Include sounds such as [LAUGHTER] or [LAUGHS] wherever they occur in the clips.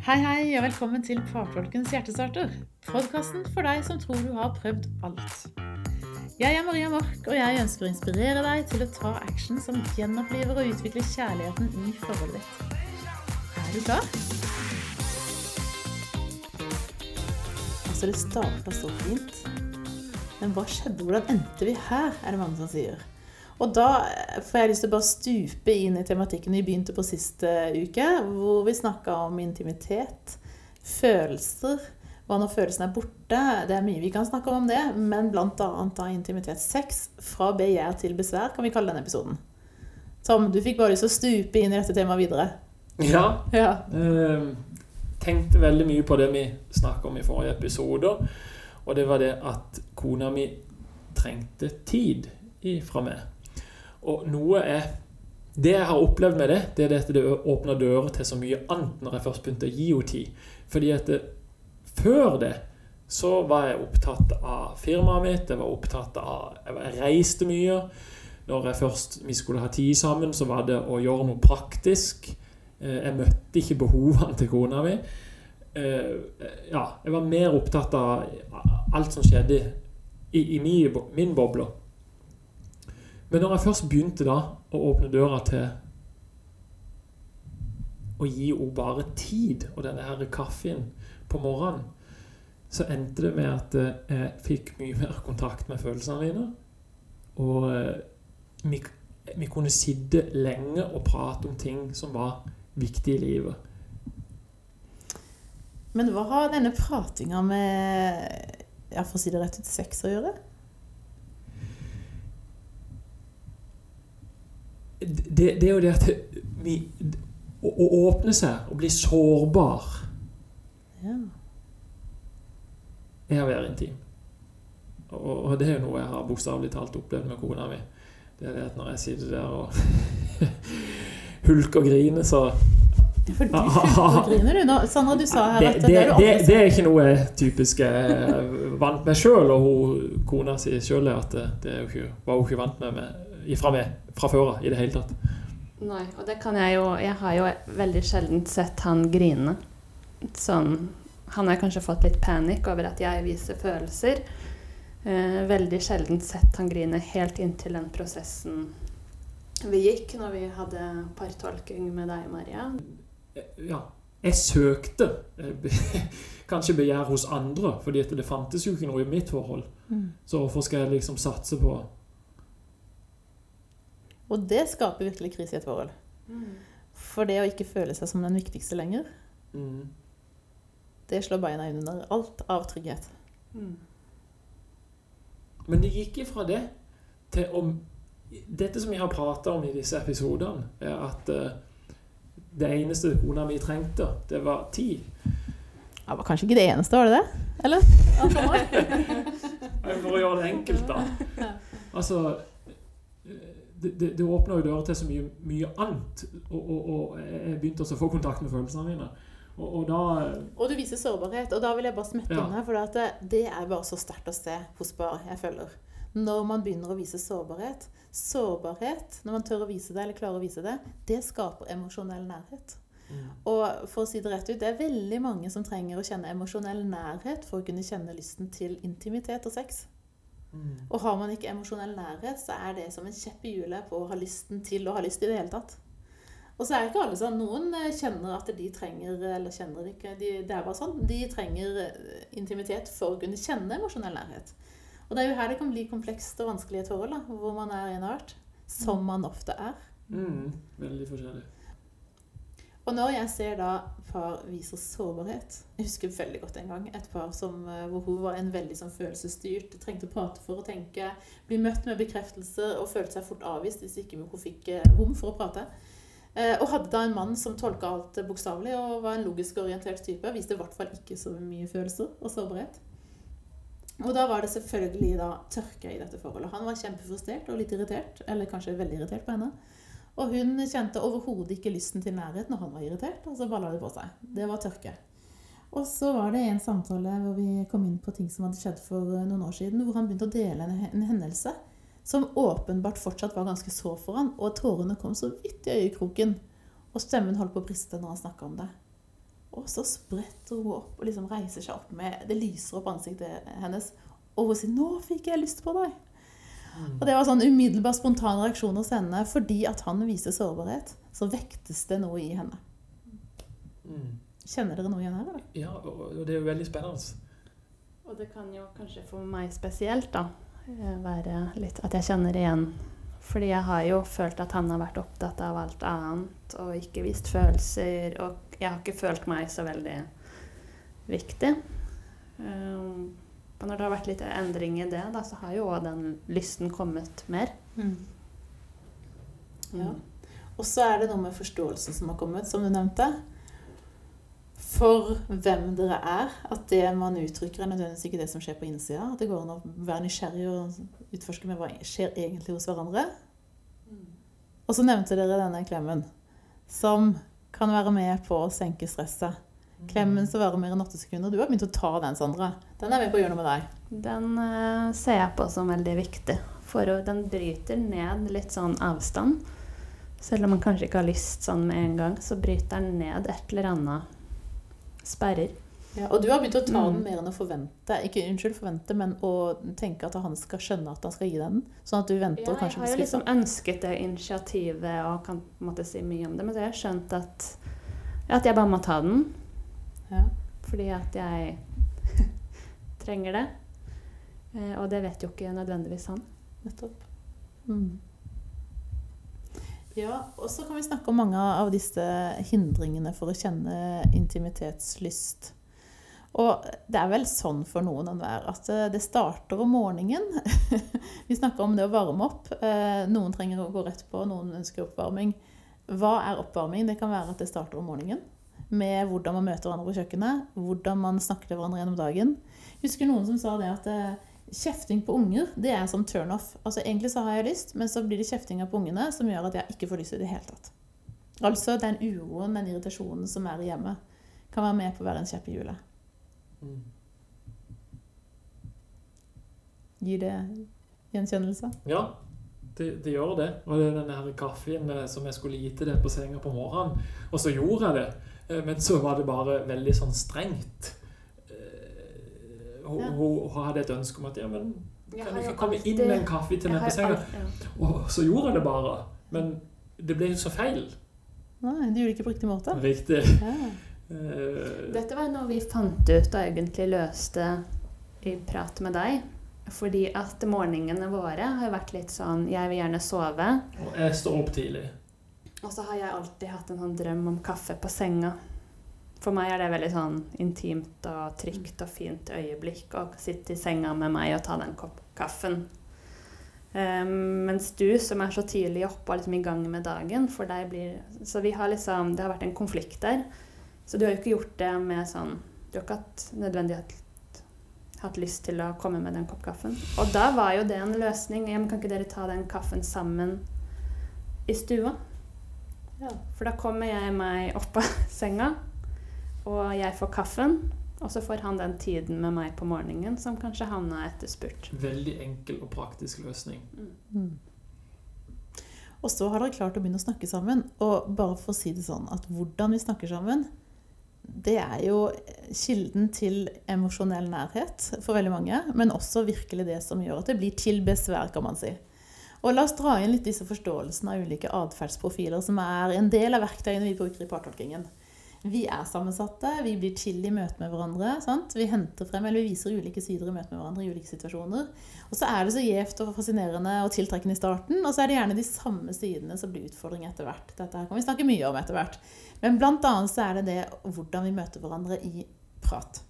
Hei, hei, og velkommen til Fagfolkens hjertestarter. Podkasten for deg som tror du har prøvd alt. Jeg er Maria Mork, og jeg ønsker å inspirere deg til å ta action som gjenoppliver og utvikler kjærligheten i forholdet ditt. Er du klar? Altså, det starta så fint. Men hva skjedde? Hvordan endte vi her, er det mange som sier. Og da får jeg lyst til å bare stupe inn i tematikken vi begynte på siste uke, hvor vi snakka om intimitet, følelser, hva når følelsene er borte. Det er mye vi kan snakke om det, men bl.a. da intimitet. Sex fra begjær til besvær, kan vi kalle denne episoden. Tom, du fikk bare lyst til å stupe inn i dette temaet videre. Ja. Ja. Eh, tenkte veldig mye på det vi snakka om i forrige episode. Og det var det at kona mi trengte tid fra meg. Og noe er Det jeg har opplevd med det, det er at det åpner dører til så mye annet når jeg først begynte å gi henne tid. Fordi at før det så var jeg opptatt av firmaet mitt, jeg var opptatt av Jeg reiste mye. Når jeg først vi skulle ha tid sammen, så var det å gjøre noe praktisk. Eh, jeg møtte ikke behovene til kona mi. Eh, ja, jeg var mer opptatt av alt som skjedde i, i min boble. Men når jeg først begynte da å åpne døra til å gi henne bare tid og denne her kaffen på morgenen, så endte det med at jeg fikk mye mer kontakt med følelsene mine. Og vi, vi kunne sitte lenge og prate om ting som var viktige i livet. Men hva har denne pratinga med for å si det rett ut, sex å gjøre? Det, det, er jo det at vi, å, å, åpne seg og bli sårbar ja. er å være intim. Og, og, det er jo noe jeg har bokstavelig talt opplevd med kona mi. Det er det at når jeg sitter der og [LAUGHS] hulker og griner, så for du hulker og griner, du. Sanna, du sa her at det, det, det, det er ikke noe typisk jeg vant med sjøl, og hun, kona sier sjøl at det, ikke, var hun ikke vant med, med ifra meg fra før av i det hele tatt. Nei, og det kan jeg jo Jeg har jo veldig sjelden sett han grine. Sånn Han har kanskje fått litt panikk over at jeg viser følelser. Eh, veldig sjelden sett han grine helt inntil den prosessen vi gikk når vi hadde partolking med deg, Maria. Ja. Jeg søkte eh, [LAUGHS] kanskje begjær hos andre, fordi det fantes jo ikke noe i mitt forhold. Mm. Så hvorfor skal jeg liksom satse på og det skaper virkelig krise i et forhold. Mm. For det å ikke føle seg som den viktigste lenger, mm. det slår beina under alt av trygghet. Mm. Men det gikk ifra det til om Dette som vi har prata om i disse episodene, er at uh, det eneste kona mi trengte, det var tid. Det var kanskje ikke det eneste, var det det? Eller? [LAUGHS] For å gjøre det enkelt, da. [LAUGHS] Altså det, det, det åpner jo dører til så mye, mye annet. Og, og, og, jeg begynte også å få kontakt med følelsene mine. Og, og, da Og du viser sårbarhet. Og da vil jeg bare smette ja. inn her, for det, det, er bare så sterkt å se hos bar, jeg føler. Når man begynner å vise sårbarhet Sårbarhet, når man tør å vise det, eller klarer å vise det, det skaper emosjonell nærhet. Mm. Og for å si det rett ut, det er veldig mange som trenger å kjenne emosjonell nærhet for å kunne kjenne lysten til intimitet og sex. Mm. Og har man ikke emosjonell nærhet, så er det som en kjepp i hjulet på å ha lysten til å ha lyst i det hele tatt. Og så er ikke alle sånn. Noen eh, kjenner at de trenger Eller kjenner det ikke. De, det er bare sånn. De trenger eh, intimitet for å kunne kjenne emosjonell nærhet. Og det er jo her det kan bli komplekst og vanskelig i et forhold, da, hvor man er en art. Som man ofte er. Mm, veldig forskjellig. Og når jeg ser da par viser sårbarhet Jeg husker veldig godt en gang et par som, eh, hvor hun var en veldig sånn følelsesstyrt, trengte å prate for å tenke, bli møtt med bekreftelse og følte seg fort avvist hvis ikke hun fikk eh, rom for å prate. Eh, og hadde da en mann som tolka alt bokstavelig og var en logisk orientert type. Viste i hvert fall ikke så mye følelser og sårbarhet. Og da var det selvfølgelig da tørke i dette forholdet. Han var kjempefrustrert og litt irritert, eller kanskje veldig irritert på henne. Og hun kjente overhodet ikke lysten til nærhet når han var irritert, og så balla det på seg. Det var tørke. Og så var det en samtale hvor vi kom inn på ting som hadde skjedd for eh, noen år siden, hvor han begynte å dele en hendelse som åpenbart fortsatt var ganske sår for han, og tårene kom så vidt i øyekroken. Og stemmen holdt på å briste når han snakka om det. Og så spretter hun opp og liksom reiser seg opp med Det lyser opp ansiktet hennes. Og hun sier 'Nå fikk jeg lyst på deg'. Og det var sånn umiddelbar spontan reaksjon hos henne. Fordi at han viser sårbarhet, så vektes det noe i henne. Mm. Kjenner dere noe igjen her? eller? Ja, og og det er jo veldig spennende. Og det kan jo kanskje for meg spesielt da, eh, være litt at jeg kjenner igjen. Fordi jeg har jo følt at han har vært opptatt av alt annet og ikke vist følelser. Og jeg har ikke følt meg så veldig viktig. Um, og når det har vært litt endring i det, da, så har jo òg den lysten kommet mer. Ja. Og så er det noe med forståelsen som har kommet, som du nevnte. For hvem dere er. At det man uttrykker, er nødvendigvis ikke det som skjer på innsida. At det går an å være nysgjerrig og utforske med hva skjer egentlig hos hverandre. Og så nevnte dere denne klemmen, som kan være med på å senke stresset. Klemmen som varer mer enn åtte sekunder. Du har begynt å ta den, Sandra. Den er med på å gjøre noe med deg. Den uh, ser jeg på som veldig viktig. For den bryter ned litt sånn avstand. Selv om man kanskje ikke har lyst sånn med en gang, så bryter den ned et eller annet sperrer. Ja, og du har begynt å ta Mm. den mer enn å forvente. Ikke unnskyld, forvente, men å tenke at han skal skjønne at han skal gi den. Sånn at du venter Ja, og jeg kanskje har blir jo liksom ønsket det initiativet og kan på en måte si mye om det, men så har jeg skjønt at, at jeg bare må ta den. Ja. Fordi at jeg [LAUGHS] trenger det. Eh, og det vet jo ikke nødvendigvis han. Nettopp. Mm. Ja, og så kan vi snakke om mange av disse hindringene for å kjenne intimitetslyst. Og det er vel sånn for noen enhver at eh, det starter om morgenen. [LAUGHS] vi snakker om det å varme opp. Eh, Noen trenger å gå rett på, noen ønsker oppvarming. Hva er oppvarming? Det kan være at det starter om morgenen. Med hvordan man møter hverandre på kjøkkenet, hvordan man snakker til hverandre gjennom dagen. Jeg husker noen som sa det at eh, kjefting på unger, det er som turn-off. Altså Egentlig så har jeg lyst, men så blir det kjeftinga på ungene som gjør at jeg ikke får lyst i det hele tatt. Altså den uroen, den irritasjonen som er i hjemmet, kan være med på å være en kjepp i hjulet. Mm. Gir det gjenkjennelse? Ja, det, det gjør det. Og det er den her kaffen eh, som jeg skulle gi til deg på senga på morgenen, og så gjorde jeg det. Eh, Men så var det bare veldig sånn strengt. Eh, Hun, hun hadde et ønske om at ja, men kan du ikke komme inn med en kaffe til meg på senga? alt- ja. Og så gjorde jeg det bare. Men det ble jo så feil. Nei, du gjorde det ikke på riktig måte. Riktig. Ja. Eh, Dette var noe vi fant ut og egentlig løste i prat med deg. Fordi at morgenene våre har vært litt sånn Jeg vil gjerne sove. Og jeg står opp tidlig. Og så har jeg alltid hatt en sånn drøm om kaffe på senga. For meg er det veldig sånn intimt og trygt og fint øyeblikk å sitte i senga med meg og ta den kopp kaffen. Um, mens du, som er så tidlig oppe og liksom i gang med dagen, for deg blir Så vi har liksom Det har vært en konflikt der. Så du har jo ikke gjort det med sånn Du har ikke hatt nødvendig hatt, lyst til å komme med den kopp kaffen. Og da var jo det en løsning. Ja, men kan ikke dere ta den kaffen sammen i stua? Ja. For da kommer jeg meg opp av [LAUGHS] senga, og jeg får kaffen. Og så får han den tiden med meg på morgenen som kanskje han har etterspurt. Veldig enkel og praktisk løsning. Mm. Og så har dere klart å begynne å snakke sammen. Og bare for å si det sånn at hvordan vi snakker sammen, det er jo kilden til emosjonell nærhet for veldig mange. Men også virkelig det som gjør at det blir til besvær, kan man si. Og la oss dra inn litt disse forståelsene av ulike atferdsprofiler, som er en del av verktøyene vi bruker i partolkingen. Vi er sammensatte, vi blir til i møte med hverandre. Sant? Vi henter frem, eller vi viser ulike sider i møte med hverandre i ulike situasjoner. Og så er det så gjevt og fascinerende og tiltrekkende i starten, og så er det gjerne de samme sidene som blir utfordring etter hvert. Dette her kan vi snakke mye om etter hvert. Men blant annet så er det det hvordan vi møter hverandre i prat.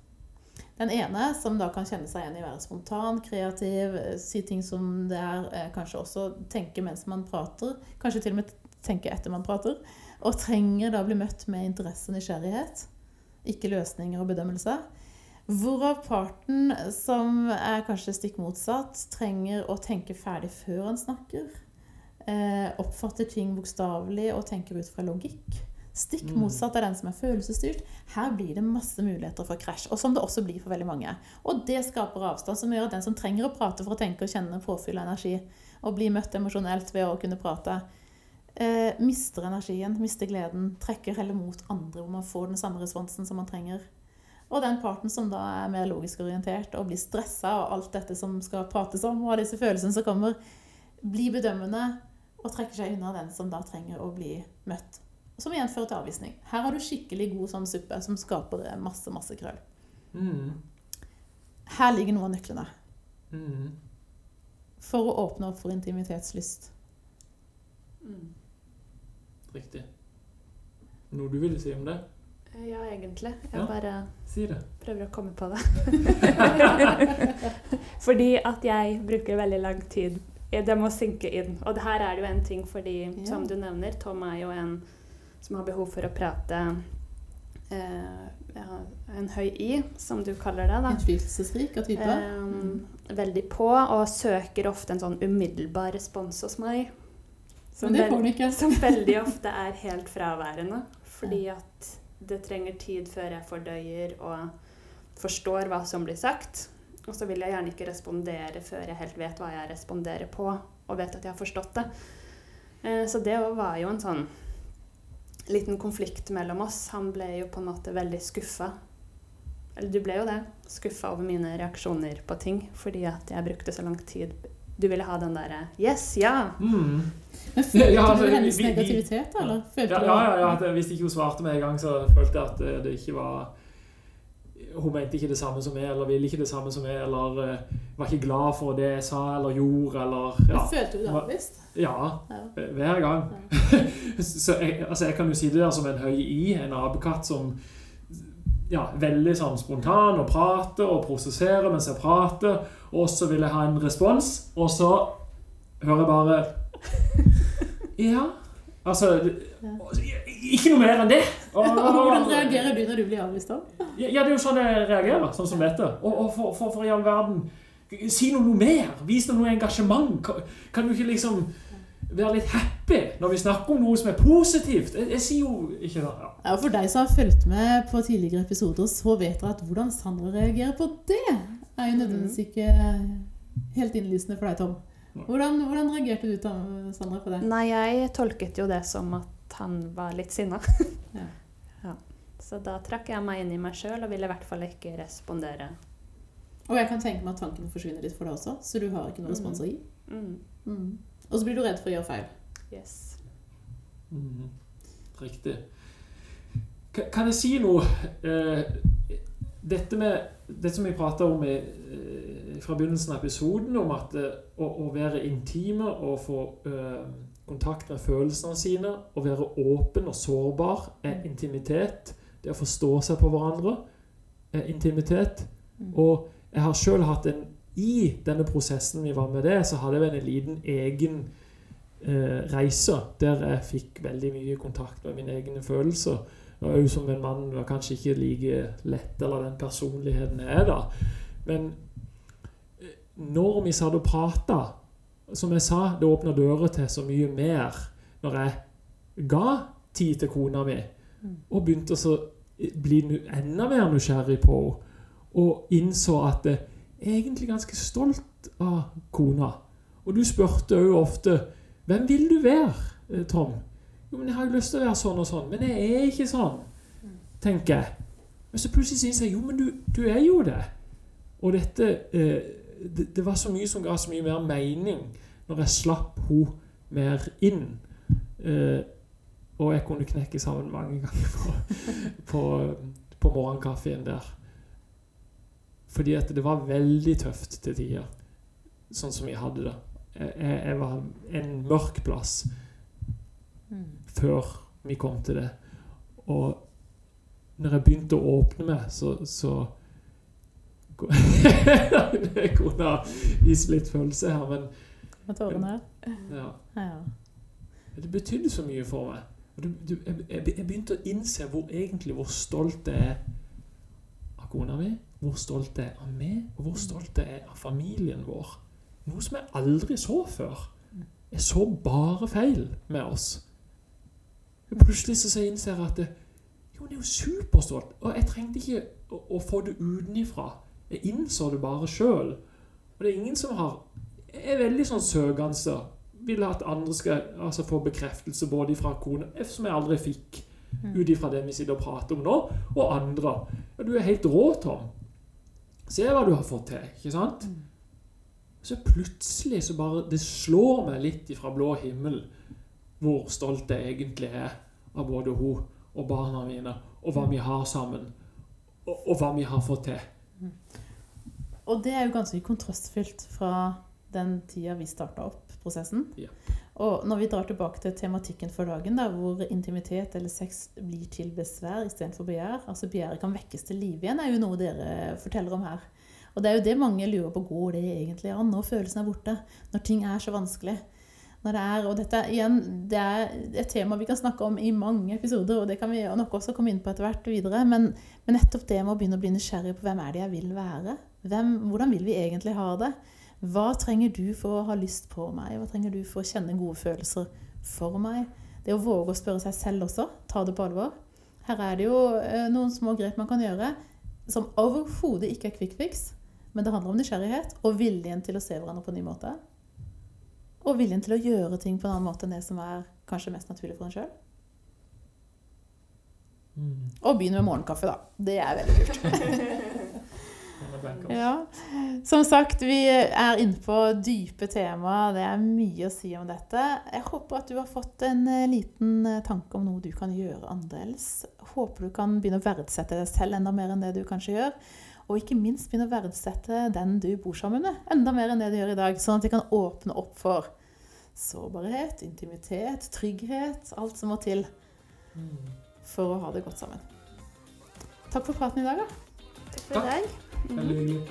Den ene, som da kan kjenne seg igjen i å være spontan, kreativ, eh, si ting som det er, eh, kanskje også tenke mens man prater, kanskje til og med tenke etter man prater, og trenger da bli møtt med interesse og nysgjerrighet, ikke løsninger og bedømmelser. Hvorav parten som er kanskje stikk motsatt, trenger å tenke ferdig før han snakker. Eh, oppfatter ting bokstavelig og tenker ut fra logikk. Stikk Mm. motsatt av den som er følelsesstyrt. Her blir det masse muligheter for krasj, og som det også blir for veldig mange. Og det skaper avstand, som gjør at den som trenger å prate for å tenke og kjenne påfyll av energi, og bli møtt emosjonelt ved å kunne prate, eh, mister energien, mister gleden, trekker heller mot andre hvor man får den samme responsen som man trenger. Og den parten som da er mer logisk orientert og blir stressa og alt dette som skal prates om, og disse følelsene som kommer, blir bedømmende og trekker seg unna den som da trenger å bli møtt. Som igjen fører til avvisning. Her har du skikkelig god sånn suppe som skaper masse, masse krøll. Mm. Her ligger noe av nøklene Mm. for å åpne opp for intimitetslyst. Mm. Riktig. Noe du ville si om det? Ja, egentlig. Jeg Ja. bare Si det. prøver å komme på det. [LAUGHS] fordi at jeg bruker veldig lang tid Det må synke inn. Og her er det jo en ting fordi, Ja. som du nevner, Tom er jo en som har behov for å prate eh, ja, En høy I, som du kaller det. da. Innflytelsesrik av type. mm. veldig på, og søker ofte en sånn umiddelbar respons hos meg. Ikke. [LAUGHS] som veldig ofte er helt fraværende. Fordi at det trenger tid før jeg fordøyer og forstår hva som blir sagt. Og så vil jeg gjerne ikke respondere før jeg helt vet hva jeg responderer på, og vet at jeg har forstått det. Eh, Så det var jo en sånn liten konflikt mellom oss. Han ble jo på en måte veldig skuffa. Eller du ble jo det. Skuffa over mine reaksjoner på ting fordi at jeg brukte så lang tid. Du ville ha den derre Yes, ja! Mm. Men følte Ja, altså, du hennes vi- vi- negativitet, da? Eller? Følte Ja, ja, ja, ja, at Hvis ikke hun svarte med en gang, så følte jeg at eh, det ikke var Hun mente ikke det samme som meg, eller ville ikke det samme som meg, eller eh, var ikke glad for det jeg sa eller gjorde, eller Ja, Følte du det avvist? ja Ja. hver gang. [LAUGHS] så jeg, altså jeg kan jo sitte der som en høy i, en apekatt som ja, veldig sånn spontan og prater og prosesserer mens jeg prater, og så vil jeg ha en respons, og så hører jeg bare [LAUGHS] Ja. Altså Ikke noe mer enn det. Og, [LAUGHS] hvordan reagerer du når du blir avvist? da? ja, det er jo sånn jeg reagerer, sånn som dette. Og, og for, for, for i all verden Si noe, noe mer. Vis noe, noe engasjement. Kan, kan du ikke liksom være litt happy når vi snakker om noe som er positivt? Jeg, jeg sier jo ikke det. Ja. Ja, For deg som har fulgt med på tidligere episoder, så vet dere at hvordan Sandra reagerer på det, er jo nødvendigvis ikke helt innlysende for deg, Tom. Hvordan, hvordan reagerte du, Tom, Sandra, på det? Nei, jeg tolket jo det som at han var litt sinna. [LAUGHS] Ja. Ja. Så da trakk jeg meg inn i meg sjøl og ville i hvert fall ikke respondere. Og jeg kan tenke meg at tanken forsvinner litt for deg også, så du har ikke noen respons å gi. Mm. Mm. Og så blir du redd for å gjøre feil. Yes. Mhm. Riktig. K Kan jeg si noe eh, Dette med det som vi prata om i, eh, fra begynnelsen av episoden, om at eh, å, å være intime og få eh, kontakt med følelsene sine, å være åpen og sårbar, er intimitet. Det å forstå seg på hverandre er intimitet. Mm. Og jeg har sjøl hatt en I denne prosessen vi var med det, så hadde jeg en liten egen eh, reise der jeg fikk veldig mye kontakt med mine egne følelser. Og òg som en mann var kanskje ikke like lett, eller den personligheten jeg er da. Men eh, når vi satt og prata, som jeg sa, det åpna dører til så mye mer når jeg ga tid til kona mi, Mm. og begynte å bli enda mer nysgjerrig på henne. Og innså at jeg er egentlig ganske stolt av kona. Og du spurte òg ofte hvem vil du være, eh, Tom? Jo, men jeg har jo lyst til å være sånn og sånn, men jeg er ikke sånn, tenker jeg. Men så plutselig syns jeg jo, men du, du er jo det. Og dette eh, det, det var så mye som ga så mye mer mening når jeg slapp henne mer inn. Eh, og jeg kunne knekke sammen mange ganger på, på, på morgenkaffen der. Fordi at det var veldig tøft til tider, sånn som vi hadde det. Jeg, jeg var en mørk plass Mm. før vi kom til det. Og når jeg begynte å åpne meg, så, så [LAUGHS] Jeg kunne ha vist litt følelse her, men ja. Ja. Det betydde så mye for meg. Jeg, begynte å innse hvor egentlig hvor stolt jeg er kona mi, hvor stolt jeg er av meg, og hvor stolt jeg er av familien vår. Noe som jeg aldri så før. Jeg så bare feil med oss. Og plutselig så innser jeg at jo, det er jo superstolt, og jeg trengte ikke å, å få det utenifra. Jeg innså det bare sjøl. Og det er ingen som har Jeg er veldig sånn søkende. vil at andre skal altså, få bekreftelse både fra kona, som jeg aldri fikk. Ut ifra det vi sitter og prater om nå, og andre. Ja, du er helt rå, Tom. Se hva du har fått til, ikke sant? Mm. Så plutselig så bare Det slår meg litt ifra blå himmel hvor stolt jeg egentlig er av både hun og barna mine, og hva vi har sammen, og, og hva vi har fått til. Og det er jo ganske kontrastfylt fra den tida vi starta opp prosessen. Ja. Og når vi drar tilbake til tematikken for dagen, da, hvor intimitet eller sex blir til besvær istedenfor begjær, altså begjæret kan vekkes til liv igjen, er jo noe dere forteller om her. Og det er jo det mange lurer på. Går det egentlig an når følelsen er borte? Når ting er så vanskelig? Når det er, og dette igjen, det er et tema vi kan snakke om i mange episoder, og det kan vi nok også komme inn på etter hvert videre. Men, men nettopp det med å begynne å bli nysgjerrig på hvem er det jeg vil være? Hvem, hvordan vil vi egentlig ha det? Hva trenger du for å ha lyst på meg? Hva trenger du for å kjenne gode følelser for meg? Det å våge å spørre seg selv også, ta det på alvor. Her er det jo eh, noen små grep man kan gjøre som overhodet ikke er quick fix, men det handler om nysgjerrighet og viljen til å se hverandre på en ny måte. Og viljen til å gjøre ting på en annen måte enn det som er kanskje mest naturlig for en sjøl. Og begynn med morgenkaffe, da. Det er veldig kult. [LAUGHS] Ja. Som sagt, vi er inne på dype tema. Det er mye å si om dette. Jeg håper at du har fått en eh, liten eh, tanke om noe du kan gjøre annerledes. Håper du kan begynne å verdsette deg selv enda mer enn det du kanskje gjør. Og ikke minst begynne å verdsette den du bor sammen med, enda mer enn det du gjør i dag. Sånn at de kan åpne opp for sårbarhet, intimitet, trygghet. Alt som må til for å ha det godt sammen. Takk for praten i dag, da. Так. Угу.